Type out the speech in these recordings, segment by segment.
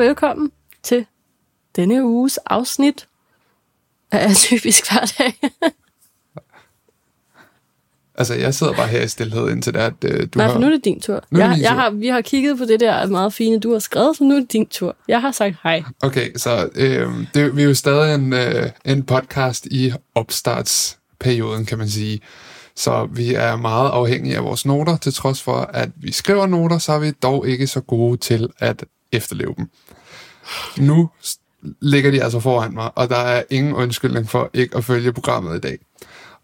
velkommen til denne uges afsnit af Typisk Hverdag. Altså, jeg sidder bare her i stillhed indtil det, at øh, du Nej, har... for nu er det din tur. Nu jeg, min jeg tur. har, vi har kigget på det der meget fine, du har skrevet, så nu er det din tur. Jeg har sagt hej. Okay, så øh, det, vi er jo stadig en, øh, en podcast i opstartsperioden, kan man sige. Så vi er meget afhængige af vores noter, til trods for, at vi skriver noter, så er vi dog ikke så gode til at efterleve dem. Nu ligger de altså foran mig, og der er ingen undskyldning for ikke at følge programmet i dag.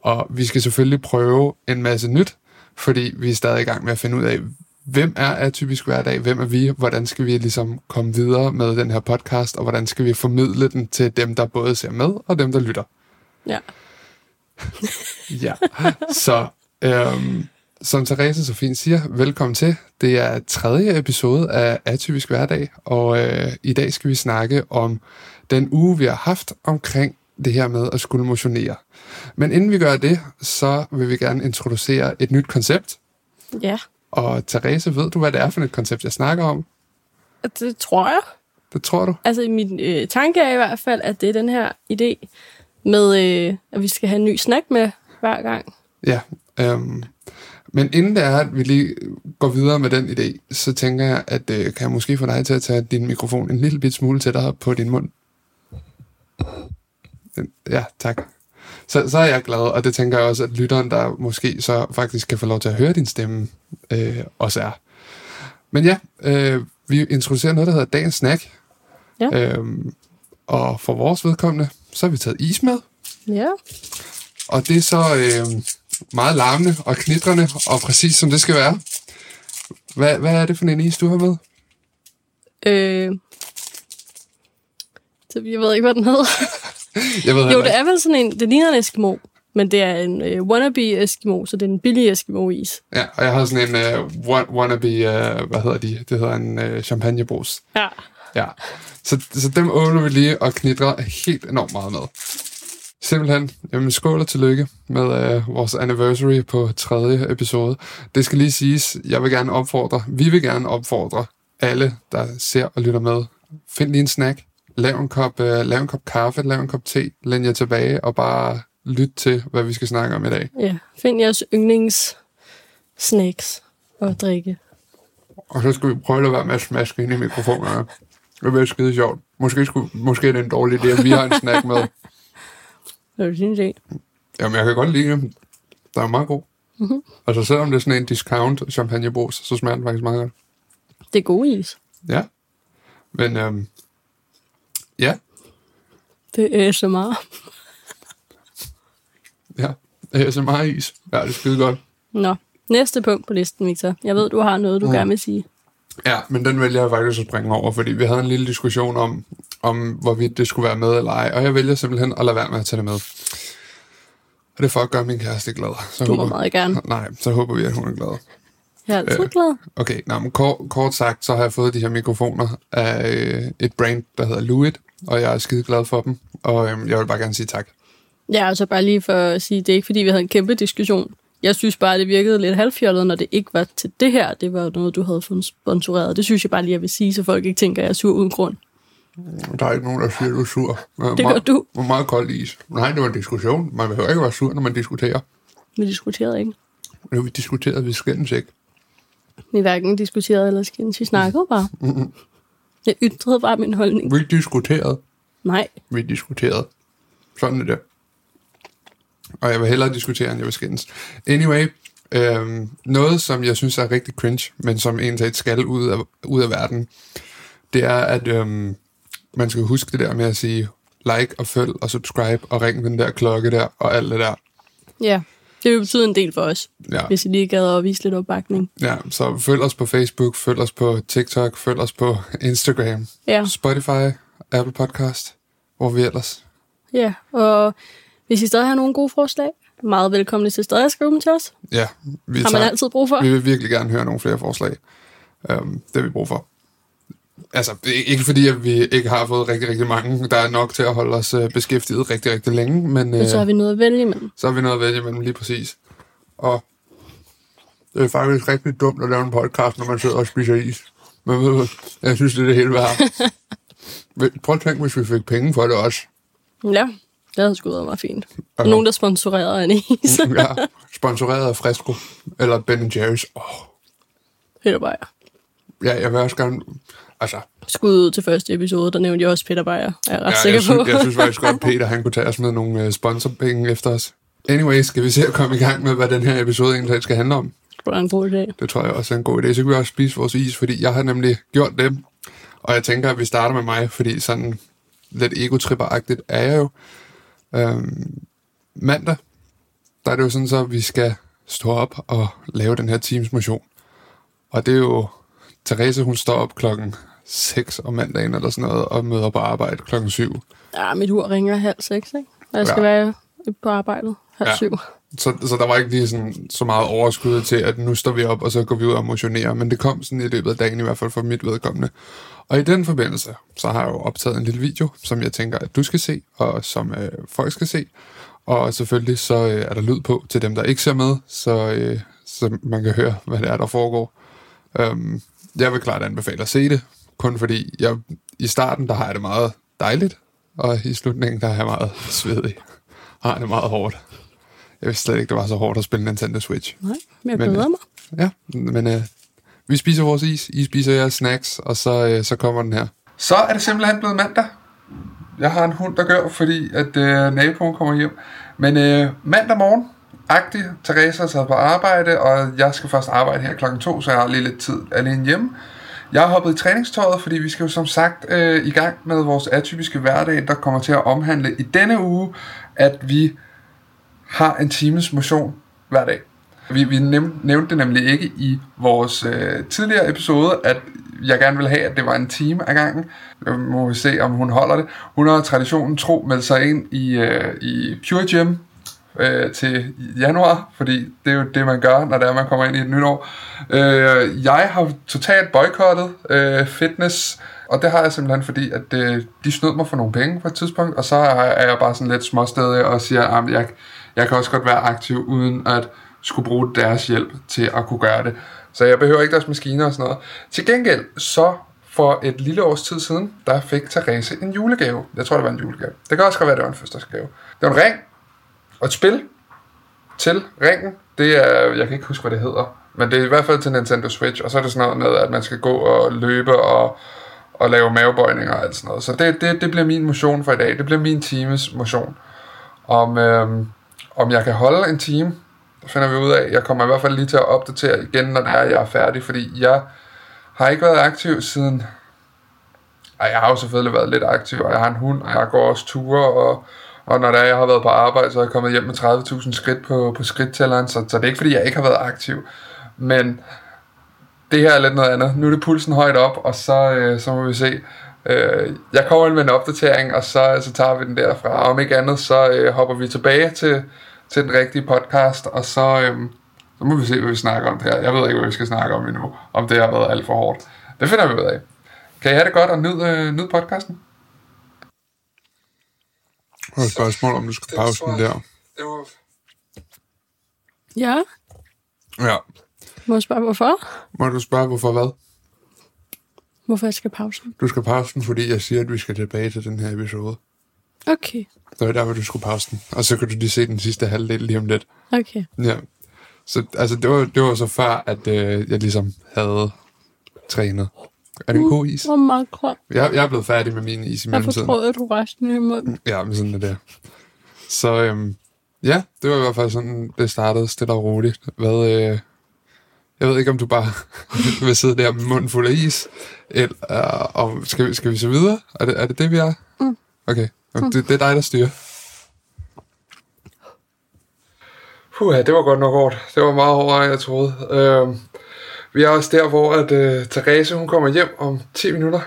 Og vi skal selvfølgelig prøve en masse nyt, fordi vi er stadig i gang med at finde ud af, hvem er atypisk hverdag, hvem er vi, hvordan skal vi ligesom komme videre med den her podcast, og hvordan skal vi formidle den til dem, der både ser med, og dem, der lytter. Ja. Ja, så øhm, som Therese så fint siger, velkommen til. Det er tredje episode af Atypisk Hverdag, og øh, i dag skal vi snakke om den uge, vi har haft omkring det her med at skulle motionere. Men inden vi gør det, så vil vi gerne introducere et nyt koncept. Ja, Og Therese, ved du, hvad det er for et koncept, jeg snakker om? det tror jeg. Det tror du? Altså, min øh, tanke er i hvert fald, at det er den her idé med, øh, at vi skal have en ny snack med hver gang. Ja. Øhm, men inden det er, at vi lige går videre med den idé, så tænker jeg, at øh, kan jeg måske få dig til at tage din mikrofon en lille bit smule tættere på din mund. Ja, tak. Så, så er jeg glad, og det tænker jeg også, at lytteren, der måske så faktisk kan få lov til at høre din stemme, øh, også er. Men ja, øh, vi introducerer noget, der hedder dagens snack. Ja. Øhm, og for vores vedkommende, så har vi taget is med. Ja. Og det er så øh, meget larmende og knitrende, og præcis som det skal være. Hvad, hvad er det for en is, du har med? Øh, så jeg ved ikke, hvad den hedder. Jeg ved Jo, det er vel sådan en, det ligner en Eskimo, men det er en øh, wannabe Eskimo, så det er en billig Eskimo-is. Ja, og jeg har sådan en øh, wannabe, øh, hvad hedder de? Det hedder en øh, champagnebrus. Ja. Ja, så, så dem åbner vi lige og knitrer helt enormt meget med. Simpelthen, jamen skål og tillykke med øh, vores anniversary på tredje episode. Det skal lige siges, jeg vil gerne opfordre, vi vil gerne opfordre alle, der ser og lytter med. Find lige en snack, lav en kop, øh, lav en kop kaffe, lav en kop te, læn jer tilbage og bare lyt til, hvad vi skal snakke om i dag. ja. Find jeres yndlings snacks og drikke. Og så skal vi prøve at lade være med at smaske ind i mikrofonerne. Det bliver skide sjovt. Måske, skulle, måske er det en dårlig idé, at vi har en snack med. Det er jo sin idé. Jamen, jeg kan godt lide dem. Der er meget god. Mhm. Mm-hmm. Altså, selvom det er sådan en discount champagnebrus, så smager den faktisk meget godt. Det er god is. Ja. Men, øhm, ja, Det er ASMR. ja. ASMR-is. Ja, det er skide godt. Nå, næste punkt på listen, Victor. Jeg ved, du har noget, du Mm. gerne vil sige. Ja, men den vælger jeg faktisk at springe over, fordi vi havde en lille diskussion om, om hvorvidt det skulle være med eller ej, og jeg vælger simpelthen at lade være med at tage det med. Og det er for at gøre min kæreste glad. Så Du må meget gerne. Nej, så håber vi, at hun er glad. Jeg er altid Øh. glad. Okay, nå, men kort, kort sagt, så har jeg fået de her mikrofoner af øh, et brand, der hedder Luit, og jeg er skide glad for dem, og øhm, jeg vil bare gerne sige tak. Ja, altså bare lige for at sige, det er ikke fordi, vi havde en kæmpe diskussion. Jeg synes bare, det virkede lidt halvfjollet, når det ikke var til det her. Det var noget, du havde fået sponsoreret. Det synes jeg bare lige, jeg vil sige, så folk ikke tænker, at jeg er sur uden grund. Der er ikke nogen, der siger, at du er sur. Det gør du. Hvor meget kold is. Nej, det var en diskussion. Man behøver ikke være sur, når man diskuterer. Vi diskuterede ikke. Har vi diskuteret, vi skændes ikke. Vi hverken diskuterede eller skændes. Vi snakkede bare. Jeg ytrede bare min holdning. Vi diskuterede. Nej, Vi diskuterede. Sådan er det. Og jeg vil hellere diskutere, end jeg vil skændes. Anyway, øhm, noget, som jeg synes er rigtig cringe, men som egentlig skal ud af, ud af verden, det er, at øhm, man skal huske det der med at sige like og følg og subscribe og ring den der klokke der og alt det der. ja. Det vil betyde en del for os, Ja. hvis I lige gad at vise lidt opbakning. ja, så følg os på Facebook, følg os på TikTok, følg os på Instagram, Ja, Spotify, Apple Podcast, hvor vi ellers. ja. Og hvis I stadig har nogle gode forslag, meget velkomne til stadig at skrive dem til os. Ja, vi, Har man altid brug for. vi vil virkelig gerne høre nogle flere forslag. Um, det har vi brug for. Altså, ikke fordi, at vi ikke har fået rigtig, rigtig mange. Der er nok til at holde os øh, beskæftiget rigtig, rigtig længe, men, Men så har øh, vi noget at vælge imellem. så har vi noget at vælge imellem lige præcis. Og det er faktisk rigtig dumt at lave en podcast, når man sidder og spiser is. Men ved du, jeg synes, det er det hele værd. Prøv at tænke, hvis vi fik penge for det også. Ja, det havde sgu været meget fint. Okay. Nogen, der sponsorerede en is. ja, sponsoreret af Fresco. Eller Ben Jerry's. Åh, Peter Beyer. ja, jeg vil også gerne... Altså, Skud ud til første episode, der nævnte jeg også Peter Beyer. Er jeg ret ja, sikker jeg, synes, på. jeg synes faktisk godt, Peter han kunne tage os med nogle øh, sponsorpenge efter os. Anyway, skal vi se at komme i gang med, hvad den her episode egentlig skal handle om? det var en god idé. Det tror jeg også er en god idé. Så kan vi også spise vores is, fordi jeg har nemlig gjort det. Og jeg tænker, at vi starter med mig, fordi sådan lidt egotripperagtigt er jeg jo. Øhm, mandag, der er det jo sådan så, at vi skal stå op og lave den her teams motion. Og det er jo, Therese hun står op klokken 6 om mandagen eller sådan noget, og møder på arbejde klokken 7. Ja, mit ur ringer halv 6, ikke? Og jeg skal ja. være på arbejdet halv ja. 7. Så, så der var ikke lige sådan, så meget overskud til, at nu står vi op, og så går vi ud og motionerer. Men det kom sådan i løbet af dagen, i hvert fald for mit vedkommende. Og i den forbindelse, så har jeg jo optaget en lille video, som jeg tænker, at du skal se, og som øh, folk skal se. Og selvfølgelig så øh, er der lyd på til dem, der ikke ser med, så, øh, så man kan høre, hvad det er, der foregår. Øhm, jeg vil klart anbefale at se det, kun fordi jeg, i starten, der har jeg det meget dejligt, og i slutningen, der er jeg meget svedig. Har det meget hårdt. Jeg vidste slet ikke, det var så hårdt at spille Nintendo Switch. Nej, men jeg Men, glæder øh, mig. Ja, men øh, vi spiser vores is, I spiser jeres snacks, og så, øh, så kommer den her. Så er det simpelthen blevet mandag. Jeg har en hund, der gør, fordi at øh, naboen kommer hjem. Men øh, mandag morgen, agtig, Teresa er taget på arbejde, og jeg skal først arbejde her klokken to, så jeg har lige lidt tid alene hjemme. Jeg har hoppet i træningstøjet, fordi vi skal jo som sagt øh, i gang med vores atypiske hverdag, der kommer til at omhandle i denne uge, at vi har en times motion hver dag. Vi, vi nævnte, det nemlig ikke i vores øh, tidligere episode, at jeg gerne vil have, at det var en time ad gangen. Nu må vi se, om hun holder det. Hun har traditionen tro meldt sig ind i, øh, i Pure Gym øh, til januar, fordi det er jo det, man gør, når det er, man kommer ind i et nyt år. Øh, jeg har totalt boykottet øh, fitness, og det har jeg simpelthen, fordi at øh, de snød mig for nogle penge på et tidspunkt, og så er, er jeg bare sådan lidt småstedig og siger, at jeg, jeg kan også godt være aktiv, uden at skulle bruge deres hjælp til at kunne gøre det. Så jeg behøver ikke deres maskiner og sådan noget. Til gengæld, så for et lille års tid siden, der fik Therese en julegave. Jeg tror, det var en julegave. Det kan også godt være, det var en fødselsdagsgave. Det var en ring og et spil til ringen. Det er, jeg kan ikke huske, hvad det hedder, men det er i hvert fald til Nintendo Switch, og så er det sådan noget med, at man skal gå og løbe og, og lave mavebøjninger og alt sådan noget. Så det, det, det bliver min motion for i dag. Det bliver min times motion. Om, øhm, om jeg kan holde en time, det finder vi ud af. Jeg kommer i hvert fald lige til at opdatere igen, når det er, jeg er færdig, fordi jeg har ikke været aktiv siden... Ej, jeg har jo selvfølgelig været lidt aktiv, og jeg har en hund, og jeg går også ture, og, og når det er, jeg har været på arbejde, så er jeg kommet hjem med 30.000 skridt på, på skridttælleren, så, så det er ikke, fordi jeg ikke har været aktiv. Men det her er lidt noget andet. Nu er det pulsen højt op, og så, øh, så må vi se. Øh, jeg kommer ind med en opdatering, og så, så tager vi den derfra. Og om ikke andet, så øh, hopper vi tilbage til, til den rigtige podcast, og så, øh, så må vi se, hvad vi snakker om det her. Jeg ved ikke, hvad vi skal snakke om endnu, om det har været alt for hårdt. Det finder vi ud af. Kan I have det godt og nyde, øh, nyde podcasten? Det var et spørgsmål, om du skal pause den der. Det var... Ja, Ja. må jeg spørge, hvorfor? Må du spørge, hvorfor hvad? Hvorfor jeg skal pause den? Du skal pause den, fordi jeg siger, at vi skal tilbage til den her episode. Okay, Det var der, hvor du skulle pause den. Og så kan du lige se den sidste halvdel lige om lidt. okay. Ja. Så altså, det var, det var så før, at øh, jeg ligesom havde trænet. Er det en god is? Hvor meget krop. Jeg, jeg er blevet færdig med min is i Jeg mellemtiden. fortrød, at du resten i munden. Ja, men sådan er det. Så øhm, ja, det var i hvert fald sådan, det startede stille og roligt. Hvad, øh, jeg ved ikke, om du bare vil sidde der med munden fuld af is, eller øh, og skal, vi, skal vi så videre? Er det, er det det, vi er? Mm. Okay, mm. Det, det er dig, der styrer. Puh, det var godt nok hårdt. Det var meget hårdere, end jeg troede. Øh, vi er også der, hvor at, øh, Therese hun kommer hjem om 10 minutter.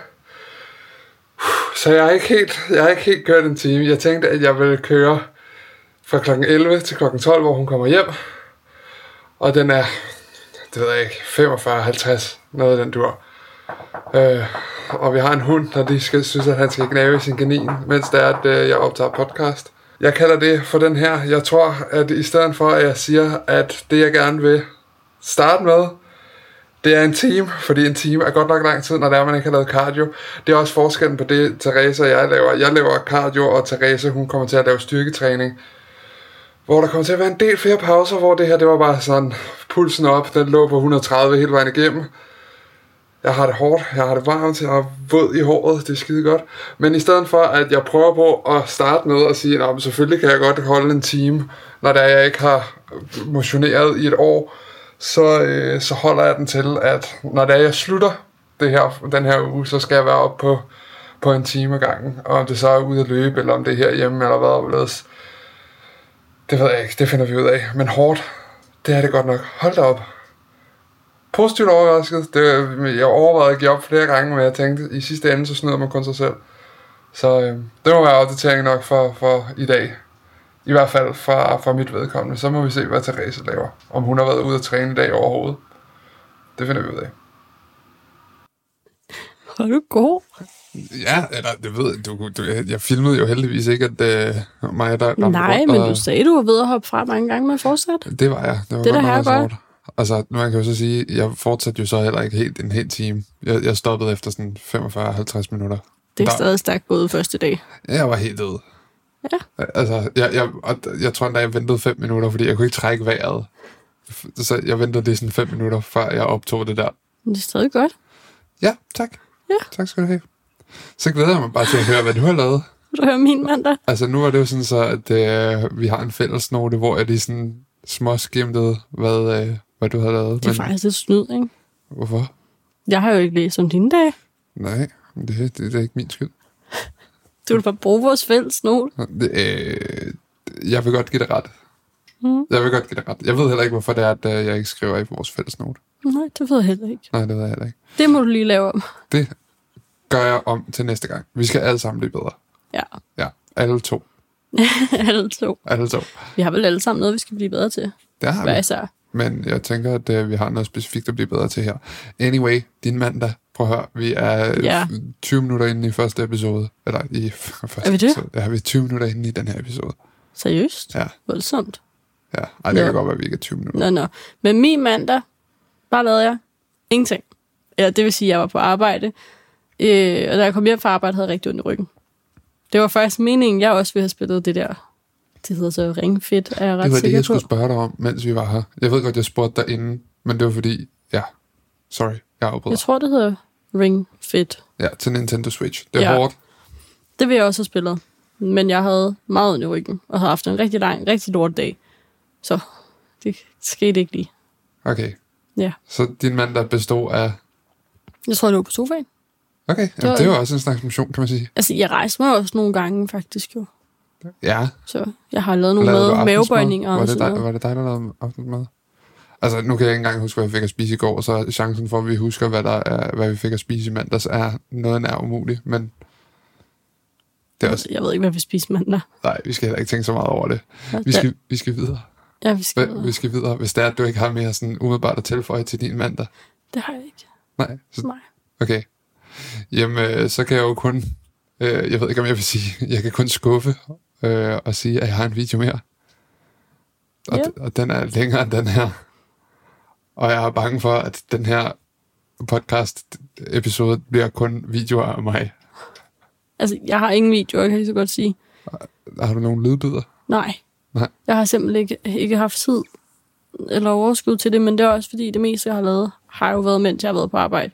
Så jeg er ikke helt, jeg har ikke helt kørt en time. Jeg tænkte, at jeg ville køre fra kl. 11 til kl. 12, hvor hun kommer hjem. Og den er, det ved jeg ikke, 45-50, noget af den dur. Øh, og vi har en hund, der lige skal, synes, at han skal gnave i sin kanin, mens det er, at øh, jeg optager podcast. Jeg kalder det for den her. Jeg tror, at i stedet for, at jeg siger, at det jeg gerne vil starte med, Det er en time, fordi en time er godt nok lang tid, når det er, man ikke har lavet cardio. Det er også forskellen på det, Therese og jeg laver. Jeg laver cardio, og Therese, hun kommer til at lave styrketræning. Hvor der kommer til at være en del flere pauser, hvor det her, det var bare sådan, pulsen op, den lå på 130 hele vejen igennem. Jeg har det hårdt, jeg har det varmt, jeg er våd i håret, det er skide godt. Men i stedet for, at jeg prøver på at starte med at sige, at selvfølgelig kan jeg godt holde en time, når det er, jeg ikke har motioneret i et år, så, øh, så holder jeg den til, at når det er, jeg slutter det her, den her uge, så skal jeg være oppe på, på en time ad gangen. Og om det så er ude at løbe, eller om det er herhjemme, eller hvad overledes. Det ved jeg ikke, det finder vi ud af. Men hårdt, det er det godt nok. Hold da op. Positivt overrasket. Det, jeg overvejede at give op flere gange, men jeg tænkte, i sidste ende, så snyder man kun sig selv. Så øh, det må være opdatering nok for, for i dag. I hvert fald fra, fra mit vedkommende. Så må vi se, hvad Therese laver. Om hun har været ude at træne i dag overhovedet. Det finder vi ud af. Har du god? Ja, eller det ved du, du, jeg filmede jo heldigvis ikke, at uh, mig, der Nej, rundt, men og- du sagde, du var ved at hoppe fra mange gange med fortsat. Det var jeg. Det var Det godt nok herregodt. sjovt. Altså, man kan jo så sige, jeg fortsatte jo så heller ikke helt en hel time. Jeg, jeg stoppede efter sådan 45-50 minutter. Det er Der- stadig stærkt gået første dag. Jeg var helt død. Ja. Altså, jeg, jeg, og jeg tror endda, jeg ventede 5 minutter, fordi jeg kunne ikke trække vejret. Så jeg ventede lige sådan 5 minutter, før jeg optog det der. Det er stadig godt. Ja, tak. Ja. Tak skal du have. Så glæder jeg mig bare til at høre, hvad du har lavet. Vil du høre min mandag? Altså, nu er det jo sådan så, at øh, vi har en fælles note, hvor jeg lige sådan småskimtede, hvad, øh, hvad du har lavet. Det er faktisk lidt snyd, ikke? Hvorfor? Jeg har jo ikke læst om dine dage. Nej, det, det, det er ikke min skyld. Du vil bare bruge vores fælles note. Det, øh, jeg vil godt give det ret. Mm. Jeg vil godt give det ret. Jeg ved heller ikke, hvorfor det er, at øh, jeg ikke skriver i vores fælles note. Nej, det ved jeg heller ikke. Nej, det ved jeg heller ikke. Det må du lige lave om. Det gør jeg om til næste gang. Vi skal alle sammen blive bedre. Ja, Ja, alle to. alle to. Alle to. Vi har vel alle sammen noget, vi skal blive bedre til. Det har vi. især? Men jeg tænker, at øh, vi har noget specifikt at blive bedre til her. Anyway, din mandag. Prøv at høre, vi er Ja. ja. 20 minutter inde i første episode. Eller i første Er vi det? episode. Ja, vi er 20 minutter inde i den her episode. Seriøst? Ja, Voldsomt. ja. Ej, det Ja. kan godt være, at vi ikke er 20 minutter. Nå, nå. Men min mandag, bare lavede jeg ingenting. Eller det vil sige, at jeg var på arbejde. Øh, og da jeg kom hjem fra arbejde, havde jeg rigtig ondt i ryggen. Det var faktisk meningen, jeg også ville have spillet det der. Det hedder så ringfedt, er jeg ret Det var det, sikker jeg på. skulle spørge dig om, mens vi var her. Jeg ved godt, jeg spurgte dig inden, men det var fordi, ja, sorry, jeg afbryder. Jeg tror, det hedder Ring Fit. Ja, til Nintendo Switch. Det er Ja. hårdt. Det ville jeg også have spillet. Men jeg havde meget ondt i ryggen, og havde haft en rigtig lang, rigtig lort dag. Så det skete ikke lige. Okay. Ja. Så din mandag bestod af... Jeg tror, det var på sofaen. Okay, var- Jamen, det er jo også en slags motion, kan man sige. Altså, jeg rejste mig også nogle gange, faktisk jo. Ja. Så jeg har lavet nogle mad, mavebøjninger var og det, sådan noget. var det dig, der lavede aftensmad? Altså, nu kan jeg ikke engang huske, hvad jeg fik at spise i går, så chancen for, at vi husker, hvad, der er, hvad vi fik at spise i mandags, er noget nær umuligt, men det er også... Jeg ved ikke, hvad vi spiser mandag. Nej, vi skal heller ikke tænke så meget over det. Vi skal, vi skal videre. Ja, vi skal. Vi skal videre, hvis det er, at du ikke har mere sådan umiddelbart at tilføje til din mandag. Det har jeg ikke. Nej, så, Nej. okay. Jamen, øh, så kan jeg jo kun... Øh, jeg ved ikke, om jeg vil sige... Jeg kan kun skuffe øh, og sige, at jeg har en video mere. Og, Ja. og den er længere end den her. Og jeg er bange for, at den her podcast-episode bliver kun videoer af mig. Altså, jeg har ingen video, jeg kan lige så godt sige. Har du nogle lydbyder? Nej. Nej. Jeg har simpelthen ikke, ikke haft tid eller overskud til det, men det er også fordi, det meste, jeg har lavet, har jo været, mens jeg har været på arbejde.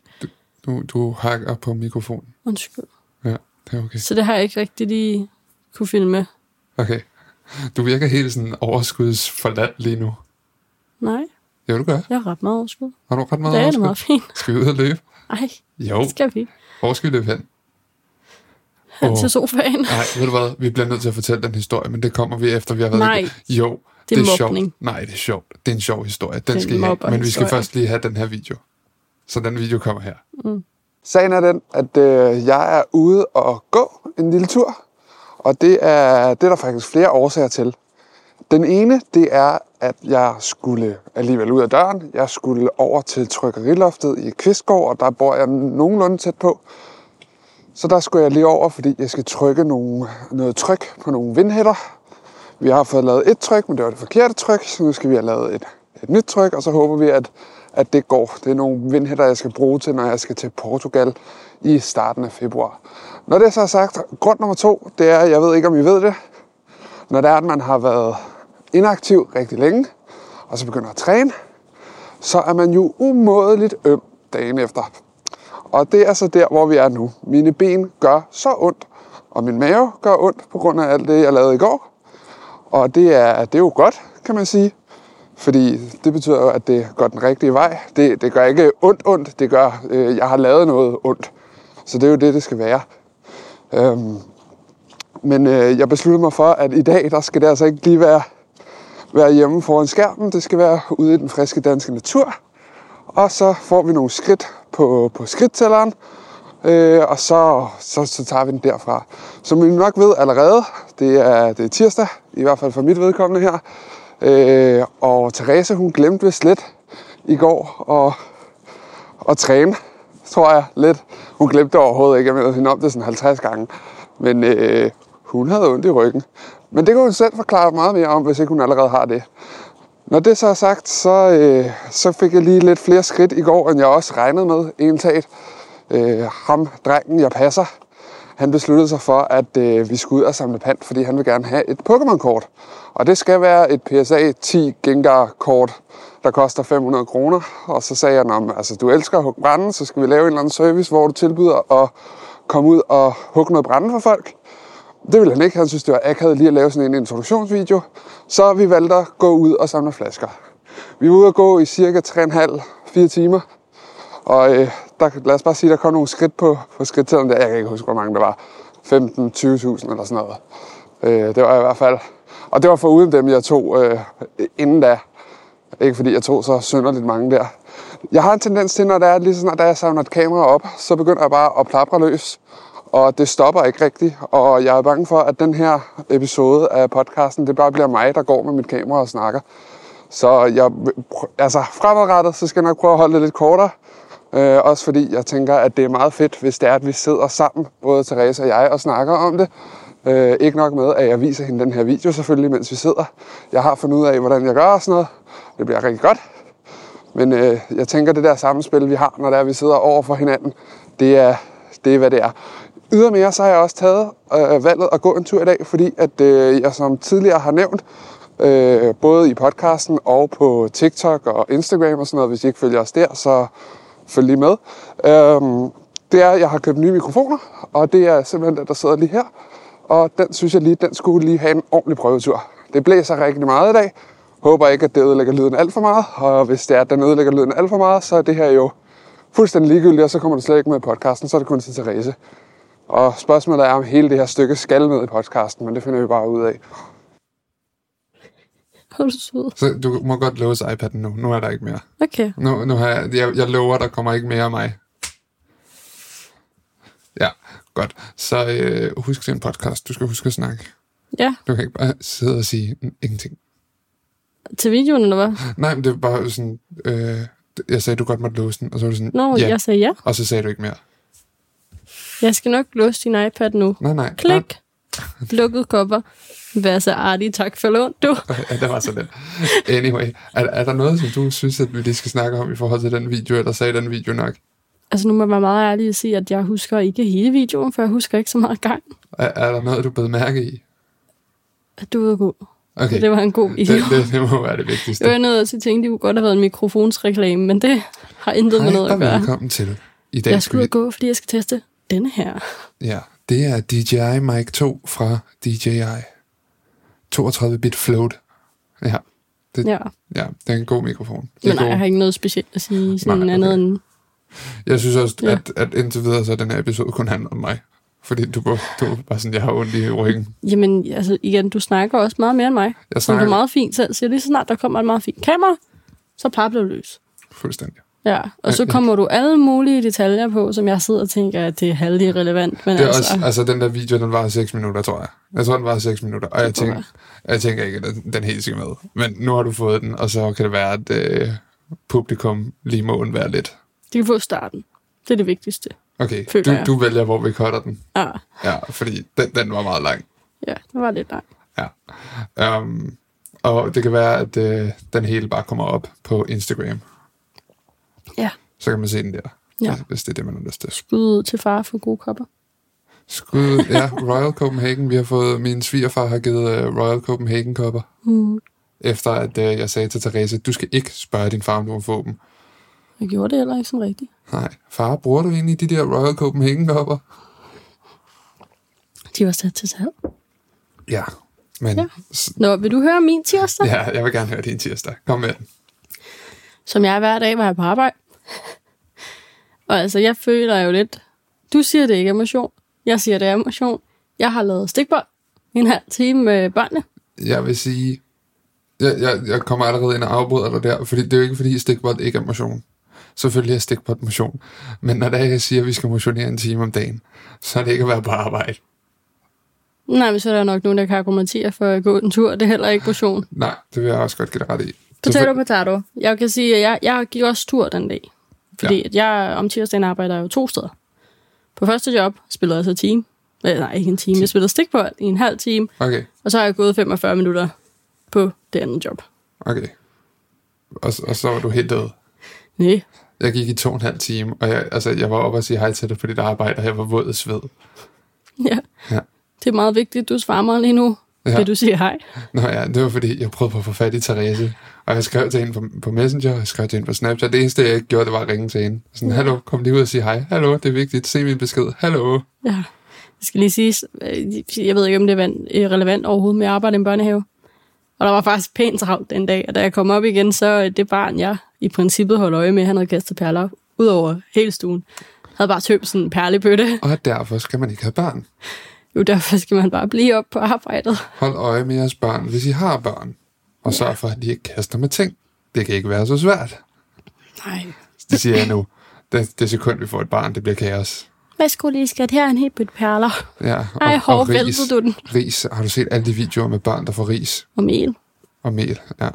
Du, du hakker på mikrofonen. Undskyld. Ja, det er okay. Så det har jeg ikke rigtig lige kunne filme. Okay. Du virker helt sådan overskudsforladt lige nu. Nej, Jo, du gør. jeg har ret meget overskud. Har du ret meget Det er det overskud? meget fint. Skal vi ud og løbe? Ej, Jo. det skal vi ikke. Hvor skal vi løbe hen? Hen Åh. til sofaen. Nej, ved du hvad? Vi bliver nødt til at fortælle den historie, men det kommer vi efter, vi har været Nej. i Jo, Det er det er mobning. sjovt. Nej, det er sjovt. Det er en sjov historie. Den er skal I have. Men vi skal mobberhistorie. først lige have den her video. Så den video kommer her. Mm. Sagen er den, at øh, jeg er ude og gå en lille tur. Og det er, det er der faktisk flere årsager til. Den ene, det er, at jeg skulle alligevel ud af døren. Jeg skulle over til trykkeriloftet i Kvistgård, og der bor jeg nogenlunde tæt på. Så der skulle jeg lige over, fordi jeg skal trykke nogle, noget tryk på nogle vindhætter. Vi har fået lavet et tryk, men det var det forkerte tryk, så nu skal vi have lavet et, et nyt tryk, og så håber vi, at, at det går. Det er nogle vindhætter, jeg skal bruge til, når jeg skal til Portugal i starten af februar. Når det så er sagt, grund nummer to, det er, jeg ved ikke, om I ved det, når det er, at man har været inaktiv rigtig længe, og så begynder at træne, så er man jo umådeligt øm dagen efter. Og det er så der, hvor vi er nu. Mine ben gør så ondt, og min mave gør ondt på grund af alt det, jeg lavede i går. Og det er, det er jo godt, kan man sige. Fordi det betyder jo, at det går den rigtige vej. Det, det gør ikke ondt ondt, det gør, øh, jeg har lavet noget ondt. Så det er jo det, det skal være. Øhm, men øh, jeg besluttede mig for, at i dag, der skal det altså ikke lige være, være hjemme foran skærmen. Det skal være ude i den friske danske natur. Og så får vi nogle skridt på, på skridttælleren. Øh, og så, så, så tager vi den derfra. Som I nok ved allerede, det er, det er tirsdag, i hvert fald for mit vedkommende her. Øh, og Therese, hun glemte vist lidt i går at, at træne, tror jeg lidt. Hun glemte det overhovedet ikke, jeg mener hende om det sådan 50 gange. Men øh, hun havde ondt i ryggen. Men det kan hun selv forklare meget mere om, hvis ikke hun allerede har det. Når det så er sagt, så, øh, så fik jeg lige lidt flere skridt i går, end jeg også regnede med, egentlig. Øh, ham, drengen, jeg passer, han besluttede sig for, at øh, vi skulle ud og samle pant, fordi han vil gerne have et Pokémon-kort. Og det skal være et PSA 10 Gengar-kort, der koster 500 kroner. Og så sagde jeg, at altså, du elsker at hugge brænde, så skal vi lave en eller anden service, hvor du tilbyder at komme ud og hugge noget brænde for folk. Det ville han ikke. Han synes, det var akavet lige at lave sådan en introduktionsvideo. Så vi valgte at gå ud og samle flasker. Vi var ude at gå i cirka 3,5-4 timer. Og øh, der, lad os bare sige, der kom nogle skridt på, på skridttælleren der. Jeg kan ikke huske, hvor mange der var. 15-20.000 eller sådan noget. Øh, det var i hvert fald... Og det var for uden dem, jeg tog øh, inden da. Ikke fordi jeg tog så synderligt mange der. Jeg har en tendens til, når der er lige sådan, at jeg samler et kamera op, så begynder jeg bare at plapre løs. Og det stopper ikke rigtigt. Og jeg er bange for, at den her episode af podcasten, det bare bliver mig, der går med mit kamera og snakker. Så jeg, altså fremadrettet, så skal jeg nok prøve at holde det lidt kortere. Øh, også fordi jeg tænker, at det er meget fedt, hvis det er, at vi sidder sammen, både Therese og jeg, og snakker om det. Øh, ikke nok med, at jeg viser hende den her video selvfølgelig, mens vi sidder. Jeg har fundet ud af, hvordan jeg gør og sådan noget. Det bliver rigtig godt. Men øh, jeg tænker, det der samspil, vi har, når det er, vi sidder over for hinanden, det er, det er, hvad det er. Ydermere så har jeg også taget øh, valget at gå en tur i dag, fordi at øh, jeg som tidligere har nævnt, øh, både i podcasten og på TikTok og Instagram og sådan noget, hvis I ikke følger os der, så følg lige med. Øh, det er, at jeg har købt nye mikrofoner, og det er simpelthen den, der sidder lige her. Og den synes jeg lige, den skulle lige have en ordentlig prøvetur. Det blæser rigtig meget i dag. Håber ikke, at det ødelægger lyden alt for meget. Og hvis det er, at den ødelægger lyden alt for meget, så er det her jo fuldstændig ligegyldigt, og så kommer det slet ikke med i podcasten, så er det kun til Therese. Og spørgsmålet er, om hele det her stykke skal med i podcasten, men det finder vi bare ud af. Hvor du sød. Så du må godt låse iPad'en nu. Nu er der ikke mere. Okay. Nu, nu har jeg, jeg, jeg lover, der kommer ikke mere af mig. Ja, godt. Så øh, husk til en podcast. Du skal huske at snakke. Ja, Du kan ikke bare sidde og sige ingenting. til videoen, eller hvad? Nej, men det var bare sådan... Øh, jeg sagde, du godt måtte låse den, og så var du sådan, Nå, ja. jeg sagde ja. Og så sagde du ikke mere. Jeg skal nok låse din iPad nu. Nej, nej. Klik. Lukket kopper. Vær så artig. Tak for lån, du. Nej. Ja, det var så lidt. Anyway, er, er der noget, som du synes, at vi lige skal snakke om i forhold til den video, eller sagde den video nok? Altså, nu må jeg være meget ærlig at sige, at jeg husker ikke hele videoen, for jeg husker ikke så meget gang. Er, er der noget, du blev mærke i? At du var god. Okay, Det var en god video. det, det, det må være det vigtigste. Det var noget, at tænkte, det kunne godt have været en mikrofonsreklame, men det har intet med noget Hej at og gøre. velkommen til. I dag Jeg ud vi... og gå, fordi jeg skal teste denne her. Ja, det er DJI Mic 2 fra DJI. 32-bit float. Ja, det, Ja. ja, det er en god mikrofon. Det er Men nej, god. jeg har ikke noget specielt at sige sådan Nej, nej, andet okay. end... Jeg synes også, Ja. at, at indtil videre, så den her episode kun handler om mig. Fordi du, du var bare sådan, jeg har ondt i ryggen. Jamen, altså igen, du snakker også meget mere end mig. Jeg Som du snakker meget fint selv siger. Lige så snart der kommer et meget fint kamera, så papler du løs. fuldstændig. Ja, og så kommer du alle mulige detaljer på, som jeg sidder og tænker, at det er halvlig relevant. Men Det er altså, også, altså den der video, den var 6 minutter, tror jeg. Jeg tror, den var 6 minutter, og jeg tænker, jeg tænker ikke, at den- den helt skal med. Men nu har du fået den, og så kan det være, at øh, publikum lige må undvære lidt. De kan få starten. Det er det vigtigste. Okay, du, jeg. du vælger, hvor vi cutter den. Ja, Ja, fordi den, den var meget lang. ja det var lidt langt. Ja. Um, og det kan være, at øh, den hele bare kommer op på Instagram. Ja. Så kan man se den der, Ja. hvis det er det, man har lyst til. Skud ud til far for gode kopper. Skud, ja, Royal Copenhagen. Vi har fået, min svigerfar har givet uh, Royal Copenhagen kopper. Mm. Efter at uh, jeg sagde til Therese, du skal ikke spørge din far, om du må få dem. Jeg gjorde det heller ikke sådan rigtigt. Nej, far, bruger du egentlig de der Royal Copenhagen kopper? De var sat til salg. Ja, men Ja. Nå, vil du høre min tirsdag? ja, jeg vil gerne høre din tirsdag. Kom med den. Som jeg er hver dag, var jeg på arbejde. Og altså, jeg føler jo lidt... Du siger, det ikke er motion. Jeg siger, det er motion. Jeg har lavet stikbold en halv time med børnene. Jeg vil sige, jeg, jeg, jeg kommer allerede ind og afbryder dig der, fordi det er jo ikke, fordi stikbold ikke er motion. Selvfølgelig er stikbold motion. Men når det er, jeg siger, at vi skal motionere en time om dagen, så er det ikke at være på arbejde. Nej, men så er der nok nogen, der kan argumentere for at gå en tur. Det er heller ikke motion. Nej, det vil jeg også godt give dig ret i. Potato, potato. Jeg kan sige, at jeg, jeg gik også tur den dag. Fordi ja. at jeg om tirsdagen arbejder jo to steder. På første job spillede jeg så team. Øh, nej, ikke en time. Jeg spillede stikbold i en halv time. Okay, Og så har jeg gået 45 minutter på det andet job. okay. Og, og så var du helt død. Nej, Jeg gik i to og en halv time, og jeg, altså, jeg var oppe og sige hej til dig på dit arbejde, og jeg var våd af sved. ja. Ja. Det er meget vigtigt, du svarer mig lige nu. Ja. Vil du sige hej? Nå ja, det var fordi, jeg prøvede på at få fat i Therese, og jeg skrev til hende på, på Messenger, og jeg skrev til hende på Snapchat. Det eneste, jeg ikke gjorde, det var at ringe til hende. Sådan, Ja. hallo, kom lige ud og sige hej. Hallo, det er vigtigt. Se min besked. Hallo. Ja. Jeg skal lige sige, øh, jeg ved ikke, om det er er relevant overhovedet med at arbejde i en børnehave. Og der var faktisk pænt travlt den dag, og da jeg kom op igen, så øh, det barn, jeg i princippet holdt øje med, han havde kastet perler ud over hele stuen. Havde bare tømt sådan en perlebøtte. Og derfor skal man ikke have børn. Jo, derfor skal man bare blive op på arbejdet. Hold øje med jeres børn, hvis I har børn. Og sørg for, at de ikke kaster med ting. Det kan ikke være så svært. Nej. Det siger jeg nu. Det, det sekund, vi får et barn, det bliver kaos. Værsgo lige, skat. Her er en helt bøtte perler. Ja, og, Ej, hov, og ris. du den? Ris. Har du set alle de videoer med børn, der får ris Og mel. og mel? Ja.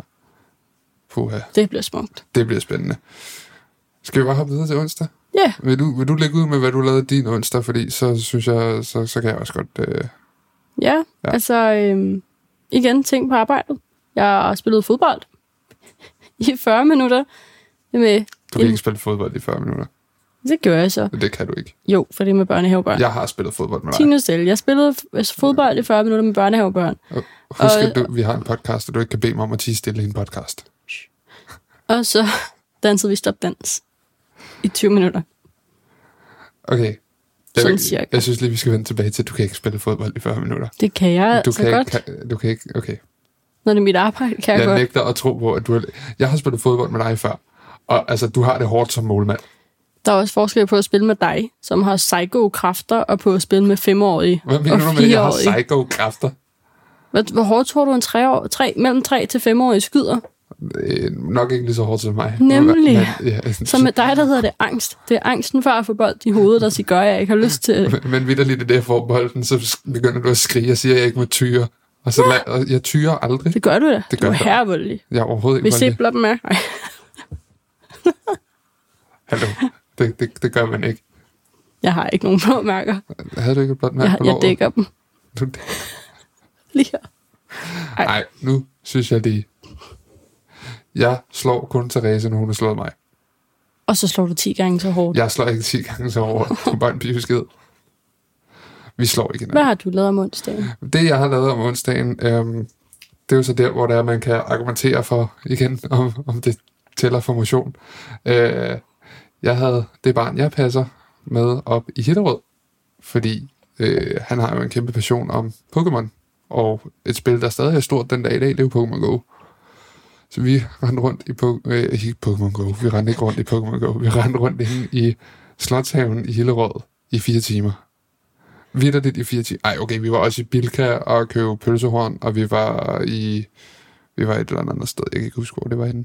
Puha, Det bliver smukt. det bliver spændende. Skal vi bare hoppe videre til onsdag? Ja, Vil du, vil du lægge ud med, hvad du lavede din onsdag? Fordi så synes jeg, så, så kan jeg også godt... Øh, ja. Ja. altså øhm, igen, ting på arbejdet. Jeg har spillet fodbold i 40 minutter med... du kan ikke spille fodbold i 40 minutter. Det gør jeg så. Det kan du ikke. Jo, for det er med børnehavebørn. Jeg har spillet fodbold med dig. Tine selv. Jeg spillede altså, fodbold i 40 minutter med børnehavebørn. Husk, Og- at du, vi har en podcast, og du ikke kan bede mig om at tige stille i en podcast. Og så dansede vi stopdans i 20 minutter. Okay. Jeg, Sådan cirka. jeg synes lige, vi skal vende tilbage til, at du kan ikke spille fodbold i 40 minutter. Det kan jeg Du altså kan, godt. ikke, kan, du kan ikke... Okay. Når det er mit arbejde, kan jeg, Jeg godt. nægter at tro på, at du... Er, jeg har spillet fodbold med dig før. Og altså, du har det hårdt som målmand. Der er også forskel på at spille med dig, som har psycho-kræfter, og på at spille med femårige Hvad mener og du med, at jeg har fireårige. psycho-kræfter? Hvor, hvor hårdt tror du en tre år, tre, mellem 3 til 5 årige skyder? Øh, nok ikke lige så hårdt som mig. Nemlig. Men, ja, Så med dig, der hedder det angst. Det er angsten for at få bold i hovedet, der siger, gør jeg ikke har lyst til. Men, men vidderligt det, jeg får bolden, så begynder du at skrige og siger, jeg ikke må tyre. Og så la- og jeg tyrer aldrig. Det gør du da. Det du gør er jeg. herrevoldelig. Jeg er overhovedet ikke Vi voldelig. sibler dem Hallo. Det, det, det gør man ikke. jeg har ikke nogen blå mærker. Havde du ikke et blot mærke Jeg, på jeg dækker dem Du, lige her. Ej. nej, nu synes jeg lige. Jeg slår kun Therese, når hun har slået mig. Og så slår du 10 gange så hårdt. Jeg slår ikke 10 gange så over. Du er bare en pibeskid. Vi slår ikke Hvad hinanden. har du lavet om onsdagen? Det, jeg har lavet om onsdagen, øhm, det er jo så der, hvor der er, man kan argumentere for, igen, om, om det tæller for motion. Øh, jeg havde det barn, jeg passer med op i Hillerød, fordi øh, han har jo en kæmpe passion om Pokémon, og et spil, der stadig er stort den dag i dag, det er jo Pokémon Go. Så vi rendte rundt i po- øh, ikke Pokemon Go, vi rendte ikke rundt i Pokemon Go, vi rendte rundt inde i Slotshaven i Hillerød i fire timer. Vitterligt i fire timer. Ej, okay, vi var også i Bilka og købte pølsehorn, og vi var i... Vi var et eller andet sted, jeg kan ikke huske, hvor det var henne.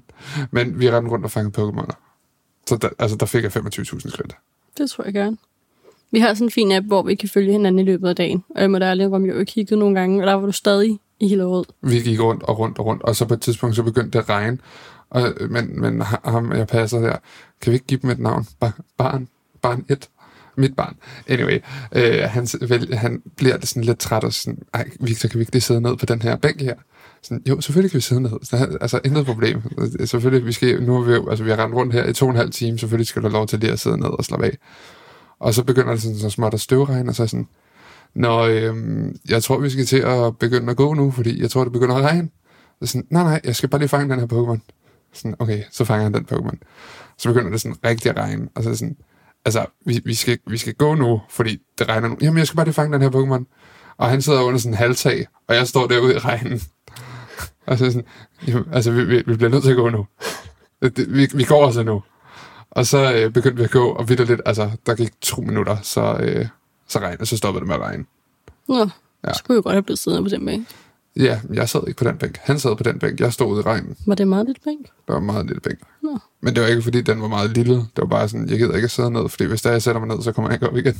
Men vi rendte rundt og fangede Pokémoner. Så der, altså, der fik jeg 25.000 skridt. Det tror jeg gerne. Vi har sådan en fin app, hvor vi kan følge hinanden i løbet af dagen. Og jeg må da ærligt om, jeg har jo kigget nogle gange, og der var du stadig i Hillerød. Vi gik rundt og rundt og rundt, og så på et tidspunkt, så begyndte det at regne. Og, øh, men, men ham, jeg passer der, kan vi ikke give dem et navn? Bar, barn? Barn 1? Mit barn. Anyway, øh, han, vel, han bliver sådan lidt træt og sådan, ej, Victor, kan vi ikke lige sidde ned på den her bænk her? Sådan, jo, selvfølgelig kan vi sidde ned. Så, altså, intet problem. Selvfølgelig, vi skal, nu har vi, altså, vi har rendt rundt her i to og en halv time, selvfølgelig skal du have lov til lige at sidde ned og slappe af. Og så begynder det sådan så småt at støvregne, og så er sådan, Nå, øhm, jeg tror, vi skal til at begynde at gå nu, fordi jeg tror, det begynder at regne. Så sådan, nej, nej, jeg skal bare lige fange den her Pokémon. Sådan, okay, så fanger han den Pokémon. Så begynder det sådan rigtig at regne, og så er det sådan, altså, vi, vi, skal, vi skal gå nu, fordi det regner nu. Jamen, jeg skal bare lige fange den her Pokémon. Og han sidder under sådan en halvtag, og jeg står derude i regnen. Og så sådan, jamen, altså, vi, vi, vi bliver nødt til at gå nu. Det, vi, vi går altså nu. Og så øh, begyndte vi at gå, og vidt lidt, altså, der gik to minutter, så, øh, så regnede, så stoppede det med at regne. Nå, Ja. så kunne jeg godt have blevet siddende på den bænk. Ja, jeg sad ikke på den bænk. Han sad på den bænk. Jeg stod ude i regnen. Var det meget lidt bænk? Der var en meget lille bænk. Nå. Men det var ikke, fordi den var meget lille. Det var bare sådan, jeg gider ikke at sidde ned, fordi hvis der jeg sætter mig ned, så kommer jeg ikke op igen.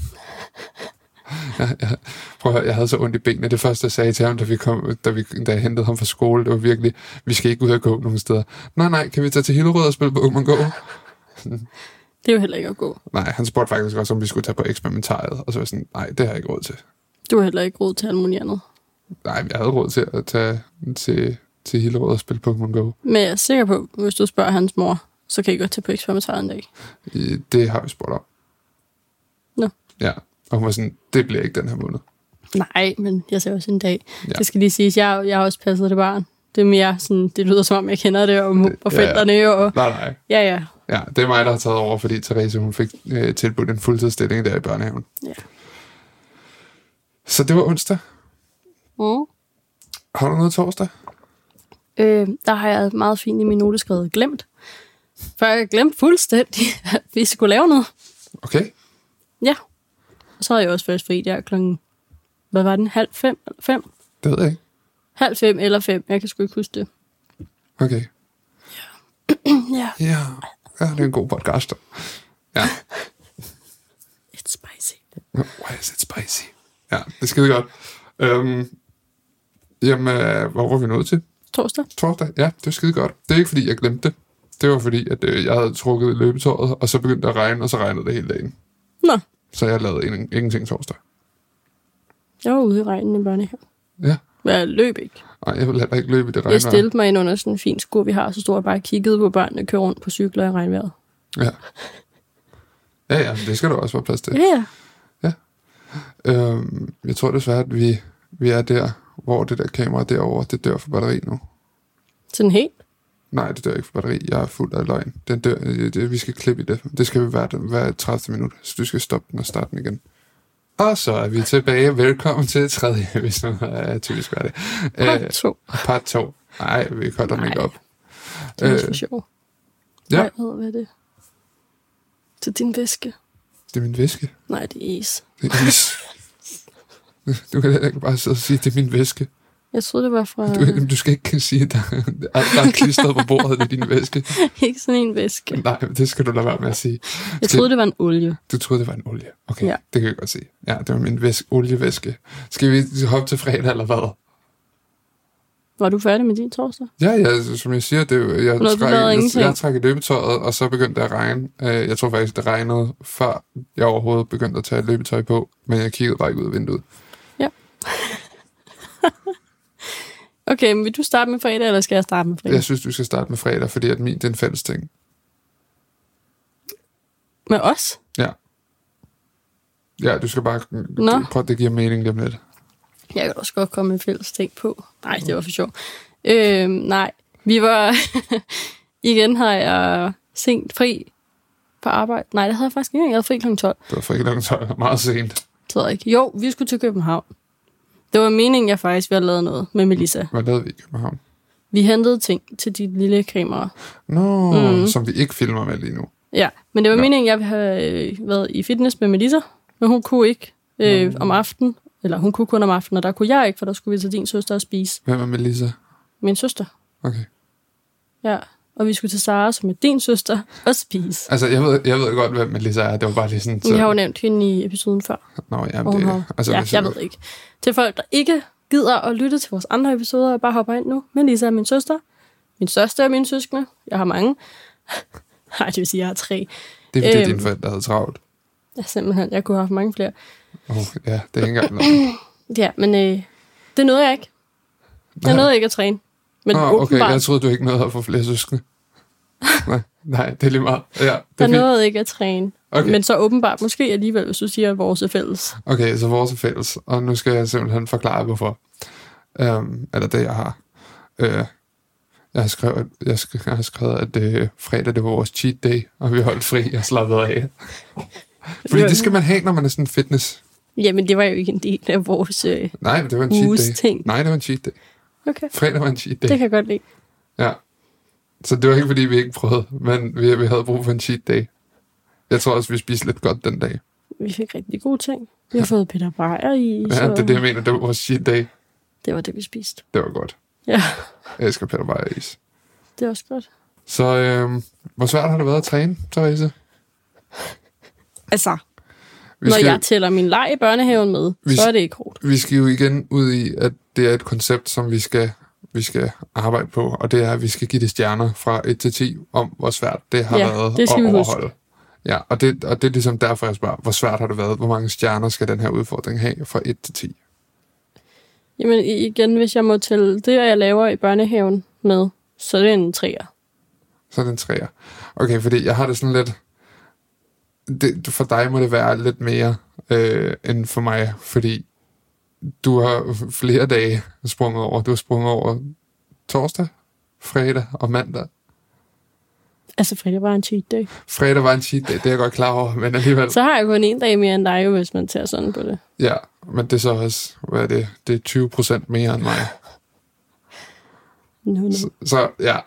jeg, jeg, prøv at høre, jeg havde så ondt i benene. Det første, jeg sagde til ham, da, vi kom, da, vi, da jeg hentede ham fra skole, det var virkelig, vi skal ikke ud og gå nogen steder. Nej, nej, kan vi tage til Hillerød og spille Pokémon Go? Det er jo heller ikke at gå. nej, han spurgte faktisk også, om vi skulle tage på eksperimentariet. Og så var jeg sådan, nej, det har jeg ikke råd til. Du har heller ikke råd til alt muligt andet. Nej, jeg havde råd til at tage til, til Hillerød og spille Pokémon Go. Men jeg er sikker på, hvis du spørger hans mor, så kan I godt tage på eksperimentariet en dag. Det har vi spurgt om. Nå. Ja, og hun var sådan, det bliver ikke den her måned. Nej, men jeg ser også en dag. Ja. Ja. Det skal lige siges, jeg, jeg har også passet det barn. Det er mere sådan, det lyder som om, jeg kender det, og, og Ja, ja. forældrene, og Nej, nej. ja, ja. Ja, det er mig, der har taget over, fordi Therese, hun fik øh, tilbudt en fuldtidsstilling der i børnehaven. Ja. Så det var onsdag. Mm. Har du noget torsdag? Øh, der har jeg meget fint i min note skrevet glemt. For jeg glemt fuldstændig, at vi skulle lave noget. Okay. Ja. Og så havde jeg også først fri der klokken, hvad var den, halv fem eller fem? Det ved jeg ikke. Halv fem eller fem, jeg kan sgu ikke huske det. Okay. Ja. Ja, ja det er en god podcast. Ja. It's spicy. Why is it spicy? Ja, det er skide godt. Øhm, jamen, øh, hvor var vi nået til? Torsdag? Torsdag? Ja, det var skide godt. Det er ikke, fordi jeg glemte det. Det var fordi, at øh, jeg havde trukket løbetøjet, og så begyndte det at regne, og så regnede det hele dagen. Nå, Så jeg lavede ingen, ingenting torsdag. jeg var ude i regnen i børnehave. Ja. Jeg løb ikke. Nej, jeg vil heller ikke løbe i det Jeg regnvejr. stillede mig ind under sådan en fin skur, vi har, så stod jeg bare og kiggede på børnene køre rundt på cykler i regnvejret. Ja. Ja, ja, det skal der også være plads til. Ja, ja. Øhm, jeg tror desværre, at vi, vi er der, hvor det der kamera derovre, det dør for batteri nu. Sådan helt. Nej, det dør ikke for batteri. Jeg er fuld af løgn. Den dør, det, det, vi skal klippe i det. Det skal vi hver, hver 30 minut, så du skal stoppe den og starte den igen. Og så er vi tilbage. Velkommen til tredje episode af Typisk Hverdag. Part to. part 2. Nej, vi den ikke op. Det er Øh, så sjovt. ja. Nej, hvad hvad er det? Til din væske. Det er min væske. Nej, det er is. Det er is. Du kan heller ikke bare sidde og sige, det er min væske. Jeg troede, det var fra... Du, du skal ikke sige, at der, der er klistret på bordet i din væske. ikke sådan en væske. Nej, det skal du lade være med at sige. Jeg troede, det var en olie. Du troede, det var en olie. Okay, ja. Ja. det kan jeg godt se. Ja, det var min væske, olievæske. Skal vi hoppe til fredag, eller hvad? Var du færdig med din torsdag? Ja, ja, som jeg siger, det, jeg, Nå, træk, jeg, jeg trak i løbetøjet, og så begyndte det at regne. Øh, Jeg tror faktisk, det regnede, før jeg overhovedet begyndte at tage løbetøj på, men jeg kiggede bare ikke ud af vinduet. Okay, men vil du starte med fredag, eller skal jeg starte med fredag? Jeg synes, du skal starte med fredag, fordi at min, det er en fælles ting. Med os? Ja. Ja, du skal bare Nå. prøve, det giver mening lige om lidt. Jeg kan også godt komme med fælles ting på. Nej, det var for sjov. Øh, nej, vi var... Igen har jeg sent fri på arbejde. Nej, det havde jeg faktisk ikke. Jeg havde fri kl. 12. Det var for ikke tøj meget sent. Det ved jeg ikke. Jo, vi skulle til København. Det var meningen, jeg faktisk ville have lavet noget med Melissa. Hvad lavede vi i København? Vi hentede ting til dit lille kamera. Nå, mm. som vi ikke filmer med lige nu. Ja, men det var Nå. meningen, jeg ville have øh, været i fitness med Melissa, men hun kunne ikke øh, Nå. om aftenen. Eller hun kunne kun om aftenen, og der kunne jeg ikke, for der skulle vi til din søster og spise. Hvem er Melissa? Min søster. Okay. Ja, og vi skulle til Sara, som er din søster, og spise. Altså, jeg ved, jeg ved godt, hvem Melissa er. Det var bare lige sådan... Vi har jo nævnt hende i episoden før. Nå, jamen, hun det, har... altså, ja, jeg ved ikke. Til folk, der ikke gider at lytte til vores andre episoder, og bare hopper ind nu. Melissa er min søster. Min største er min søskende. Jeg har mange. Nej, det vil sige, jeg har tre. Det er fordi, øhm. dine forældre havde travlt. Ja, simpelthen. Jeg kunne have haft mange flere. Oh, ja, det er ikke engang noget. Ja, men øh, det nåede jeg ikke. Jeg nåede ikke at træne. Men Nå, okay, åbenbart, jeg troede, du ikke nåede at få flere søskende. nej, nej, det er lige meget. Ja, det der er fint. nåede ikke at træne. Okay. Men så åbenbart, måske alligevel, hvis du siger, at vores er fælles. Okay, så vores er fælles, og nu skal jeg simpelthen forklare, hvorfor. Um, eller det, jeg har. Uh, jeg, har skrevet, jeg, jeg har skrevet, at uh, fredag det var vores cheat day, og vi holdt fri og slappede af. Fordi det skal man have, når man er sådan fitness. Jamen, det var jo ikke en del af vores... Øh... Nej, det var en cheat day. ting. Nej, det var en cheat day. Okay, Fredag var en cheat day. det kan jeg godt lide. Ja. Så det var ikke, fordi vi ikke prøvede, men vi, vi havde brug for en cheat day. Jeg tror også, vi spiste lidt godt den dag. Vi fik rigtig gode ting. Vi har fået Peter Breyer i, Ja, så det er det, jeg mener. Det var vores cheat day. det var det, vi spiste. Det var godt. Ja, Jeg elsker Peter Beyer is. det er også godt. Så øh, hvor svært har det været at træne, Therese? Altså, Vi når skal, jeg tæller min leg i børnehaven med, Vi- så er det ikke hårdt. vi skal jo igen ud i, at det er et koncept, som vi skal, vi skal arbejde på, og det er, at vi skal give det stjerner fra 1 til 10 om, hvor svært det har Ja, været det skal at vi huske. overholde. Ja, og det, og det er ligesom derfor, jeg spørger, hvor svært har det været? Hvor mange stjerner skal den her udfordring have fra 1 til 10? Jamen igen, hvis jeg må tælle det, jeg laver i børnehaven med, så er det en træer. Så er det en træer. Okay, fordi jeg har det sådan lidt... Det, for dig må det være lidt mere øh, end for mig, fordi du har flere dage sprunget over. Du har sprunget over torsdag, fredag og mandag. Altså, fredag var en cheat day. Fredag var en cheat day, det er jeg godt klar over, men alligevel... Så har jeg kun en dag mere end dig, hvis man tager sådan på det. Ja, men det er så også, hvad er det? Det er 20 procent mere end mig. No, no. Så, så ja,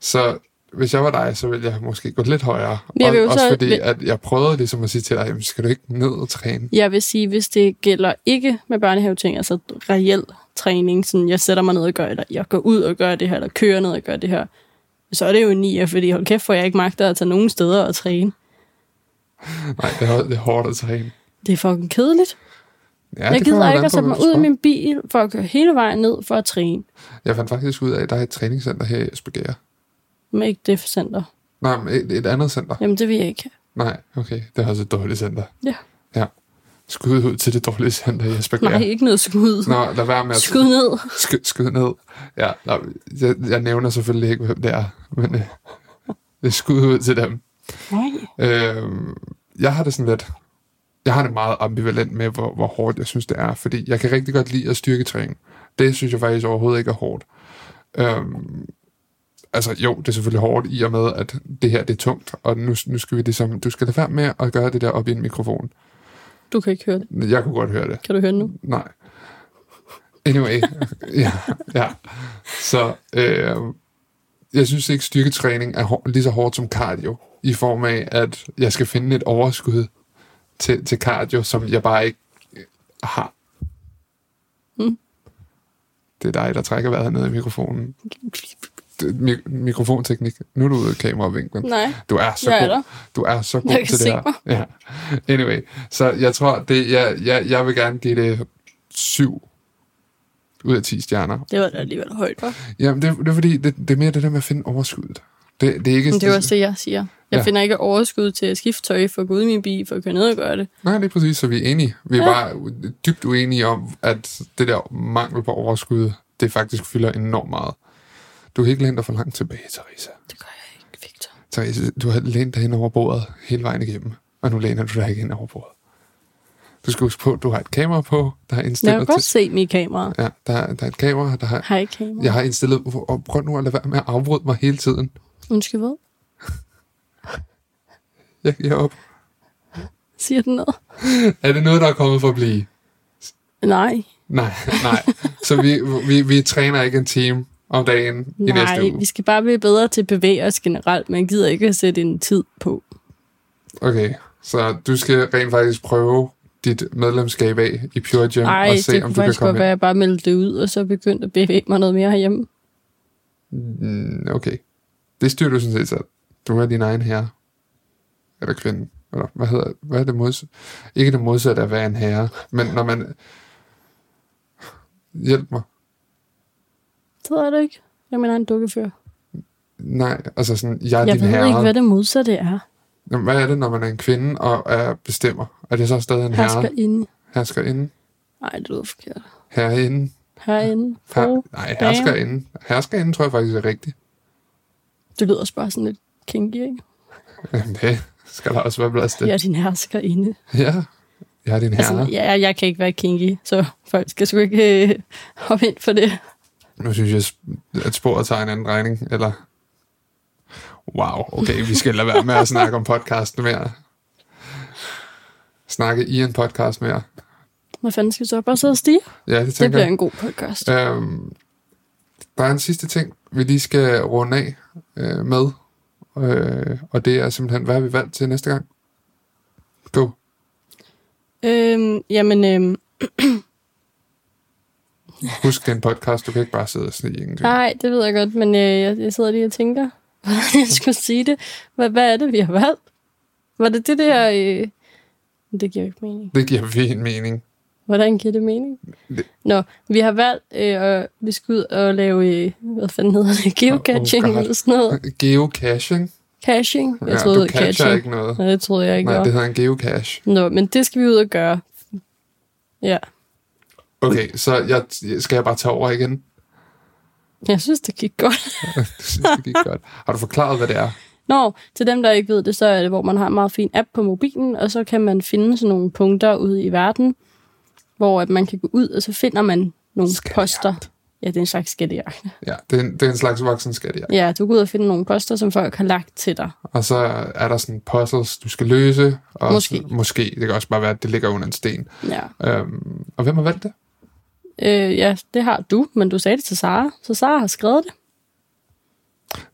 så hvis jeg var dig, så ville jeg måske gå lidt højere. Jeg vil og, også så- fordi, vil- at jeg prøvede ligesom at sige til dig, jamen, skal du ikke ned og træne? Jeg vil sige, hvis det gælder ikke med børnehaveting, altså reel træning, sådan jeg sætter mig ned og gør, eller jeg går ud og gør det her, eller kører ned og gør det her, så er det jo en 9, fordi hold kæft, for jeg ikke magter at tage nogen steder og træne. Nej, det er, det er hårdt at træne. Det er fucking kedeligt. Ja, jeg gider ikke at sætte mig ud i skal. min bil for at køre hele vejen ned for at træne. Jeg fandt faktisk ud af, at der er et træningscenter her i Esbjerg. Men ikke det center. Nej, men et, et andet center. Jamen, det vil jeg ikke. Nej, okay. Det er også et dårligt center. Ja. Ja. Skud ud til det dårlige center i Esbjerg. Nej, ikke noget skud. Nå, lad være med at Skud ned. skud, skud ned. Ja, nå, jeg, jeg nævner selvfølgelig ikke, hvem det er, men øh, det er skud ud til dem. Nej. Øh, jeg har det sådan lidt... Jeg har det meget ambivalent med, hvor, hvor hårdt jeg synes, det er. Fordi jeg kan rigtig godt lide at styrketræne. Det synes jeg faktisk overhovedet ikke er hårdt. Øhm, altså jo, det er selvfølgelig hårdt i og med, at det her det er tungt. Og nu, nu skal vi ligesom... Du skal lade være med at gøre det der op i en mikrofon. Du kan ikke høre det. Jeg kunne godt høre det. Kan du høre det nu? Nej. Anyway, ja, ja. Så øh, jeg synes ikke, styrketræning er hår, lige så hårdt som cardio, i form af, at jeg skal finde et overskud til, til cardio, som jeg bare ikke øh, har. Mm. Det er dig, der trækker vejret ned i mikrofonen. Det- Mi- mikrofonteknik. Nu er du ude af kameravinklen. Nej. Du er så Jeg er god. der. Du er så god Jeg kan til det her. Ja. Anyway, så jeg tror, det, jeg, jeg, jeg vil gerne give det 7 ud af 10 stjerner. Det var da alligevel højt, hva'? Jamen, det, det er fordi, det, det er mere det der med at finde overskuddet. Det, det er ikke... Men det er også det, jeg siger. Jeg ja. finder ikke overskud til at skifte tøj for at gå ud i min bil, for at køre ned og gøre det. Nej, det er præcis, så vi er enige. Vi er Ja. bare dybt uenige om, at det der mangel på overskud, det faktisk fylder enormt meget. Du kan ikke læne dig for langt tilbage, Theresa. Det gør jeg ikke, Victor. Therese, du har lænet dig ind over bordet hele vejen igennem, og nu læner du dig ikke ind over bordet. Du skal huske på, at du har et kamera på, der er Jeg indstillet kan godt til... se mit kamera. Ja, der, er- der er et kamera, der har... Jeg ikke kamera? Jeg har indstillet... Og prøv nu at lade være med at afbryde mig hele tiden. Undskyld hvad? Jeg giver op. Siger den noget? Er det noget, der er kommet for at blive? Nej. Nej, nej. Så vi, vi, vi træner ikke en time om dagen i næste Nej, uge. vi skal bare blive bedre til at bevæge os generelt, men jeg gider ikke at sætte en tid på. Okay, så du skal rent faktisk prøve dit medlemskab af i Pure Gym Nej, og se, det om du kan faktisk godt komme være, at jeg bare meldte det ud, og så begyndte at bevæge mig noget mere herhjemme. Mm, okay. Det styrer du sådan set selv. Du er din egen herre. Eller kvinde. Eller hvad hedder hvad er det modsatte? Ikke det modsatte af at være en herre, men når man... Hjælp mig. Ved jeg det ikke. Jeg mener en dukkefører. Nej, altså sådan, jeg er Jeg din ved herre. ikke, hvad det modsatte er. Jamen, Hvad er det, når man er en kvinde og er bestemmer? Er det så stadig en Hersker herre? inde. Hersker inden? Nej, det lyder forkert. Herreinde? Herinde. Her, nej, dame. herskerinde. Herskerinde tror jeg faktisk er rigtigt. Det lyder også bare sådan lidt kinky, ikke? Jamen, det skal der også være plads til. Jeg er din herskerinde. Ja, jeg er din herre. Altså, ja, jeg kan ikke være kinky, så folk skal sgu ikke øh, hoppe ind for det. Nu synes jeg, at sporet tager en anden regning, eller... Wow, okay, vi skal lade være med at snakke om podcasten mere. Snakke i en podcast mere. Hvad fanden skal vi så bare sidde og stige? Ja, det Det tænker bliver jeg. en god podcast. Øhm, der er en sidste ting, vi lige skal runde af øh, med, øh, og det er simpelthen, hvad har vi valgt til næste gang? Go. Øhm, jamen, øhm, Husk, det er en podcast, du kan ikke bare sidde og snige ingenting. nej, det ved jeg godt, men øh, jeg, jeg sidder lige og tænker, hvordan jeg skulle sige det. Hvad, hvad er det, vi har valgt? Var det det der... Øh... Det giver ikke mening. Det giver fin mening. Hvordan giver det mening? Det- Nå, vi har valgt, øh, at vi skal ud og lave, øh, hvad fanden hedder det, geocaching Oh, God. eller sådan noget. Geocaching? Caching? Jeg ja, troede, du catcher catching. ikke noget. Nej, det troede jeg ikke. Nej, var. det hedder en geocache. Nå, men det skal vi ud og gøre. Ja, Okay, så jeg, skal jeg bare tage over igen? jeg synes, det gik godt. Jeg synes, det gik godt. Har du forklaret, hvad det er? Nå, til dem, der ikke ved det, så er det, hvor man har en meget fin app på mobilen, og så kan man finde sådan nogle punkter ude i verden, hvor at man kan gå ud, og så finder man nogle Skattejagt. poster. Ja, det er en slags skattejagt. Ja, det er en, det er en slags voksenskat, ja. Ja, du går ud og finder nogle poster, som folk har lagt til dig. Og så er der sådan puzzles, du skal løse. Og Måske. Måske. Det kan også bare være, at det ligger under en sten. Ja. Øhm, og hvem har valgt det? Øh, ja, det har du, men du sagde det til Sara, så Sara har skrevet det.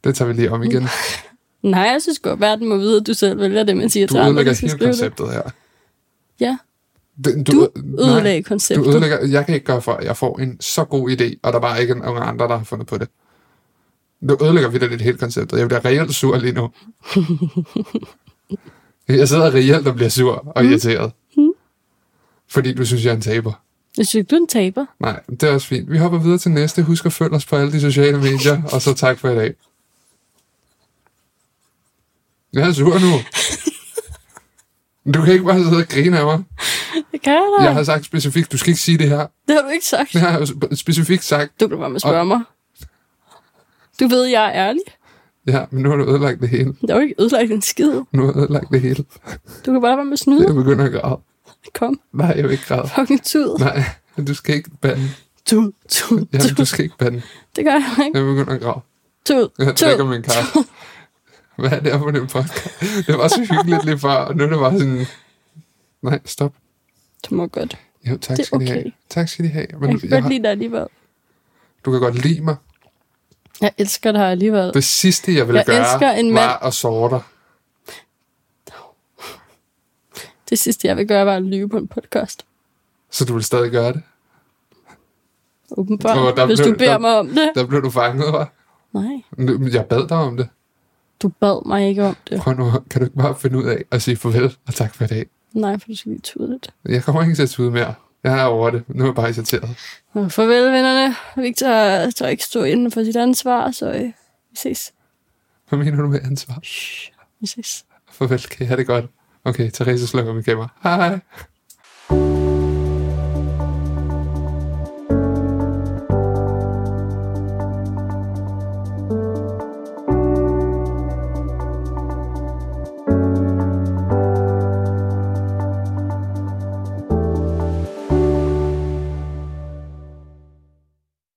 Det tager vi lige om igen. Nej, jeg synes godt, verden må vide, at du selv vælger det, man siger Du til andre, ødelægger de skal hele det. konceptet her. Ja, Du, du nej, ødelagde du konceptet. ødelægger, jeg kan ikke gøre for, at jeg får en så god idé, og der bare ikke er nogen andre, der har fundet på det. Du ødelægger videre lidt hele konceptet. Jeg bliver reelt sur lige nu. jeg sidder reelt og bliver sur Mm. og irriteret. Fordi du synes, jeg er en taber. Jeg synes, du er en taber. Nej, det er også fint. Vi hopper videre til næste. Husk at følge os på alle de sociale medier, og så tak for i dag. Jeg er sur nu. Du kan ikke bare sidde og grine af mig. Det kan jeg da. Jeg har sagt specifikt, du skal ikke sige det her. Det har du ikke sagt. Det har jeg specifikt sagt. Du kan bare med spørge mig. Du ved, jeg er ærlig. Ja, men nu har du ødelagt det hele. Jeg har jo ikke ødelagt en skid. Nu har du ødelagt det hele. Du kan bare være med snyde. Jeg begynder at græde. Kom, Nej, jeg vil ikke græde. fucking tud. Nej, du skal ikke bande. Tud, tud, Ja, du tud. skal ikke bande. Det gør jeg ikke. Jeg begynder at græde. Tud, Jeg tud. drikker min kaffe. Hvad er det her på den podcast? Det var så hyggeligt lige før, og nu er det bare sådan... Nej, stop. Du må godt. Jo, tak Det skal de have. okay. Tak skal de have. Men Jeg kan jeg godt har, lide dig alligevel. du kan godt lide mig. Jeg elsker dig alligevel. Det sidste, jeg ville Jeg gøre, elsker en var at såre dig. Det sidste, jeg vil gøre, var at lyve på en podcast. Så du vil stadig gøre det. Åbenbart. Der Hvis blev- du beder der- mig om det. Der blev du fanget, var. Nej, Jeg bad dig om det. du bad mig ikke om det. Prøv nu, kan du ikke bare finde ud af at sige farvel og tak for i dag? Nej, for du skal lige tude lidt. Jeg kommer ikke til at tude mere. Jeg er over det. Nu er jeg bare irriteret. Nå, farvel, vennerne. Victor tør ikke stå inden for sit ansvar, så øh, vi ses. Hvad mener du med ansvar? Shh, vi ses. Farvel, kan I have det godt? Okay, Therese slukker min kamera. Hej.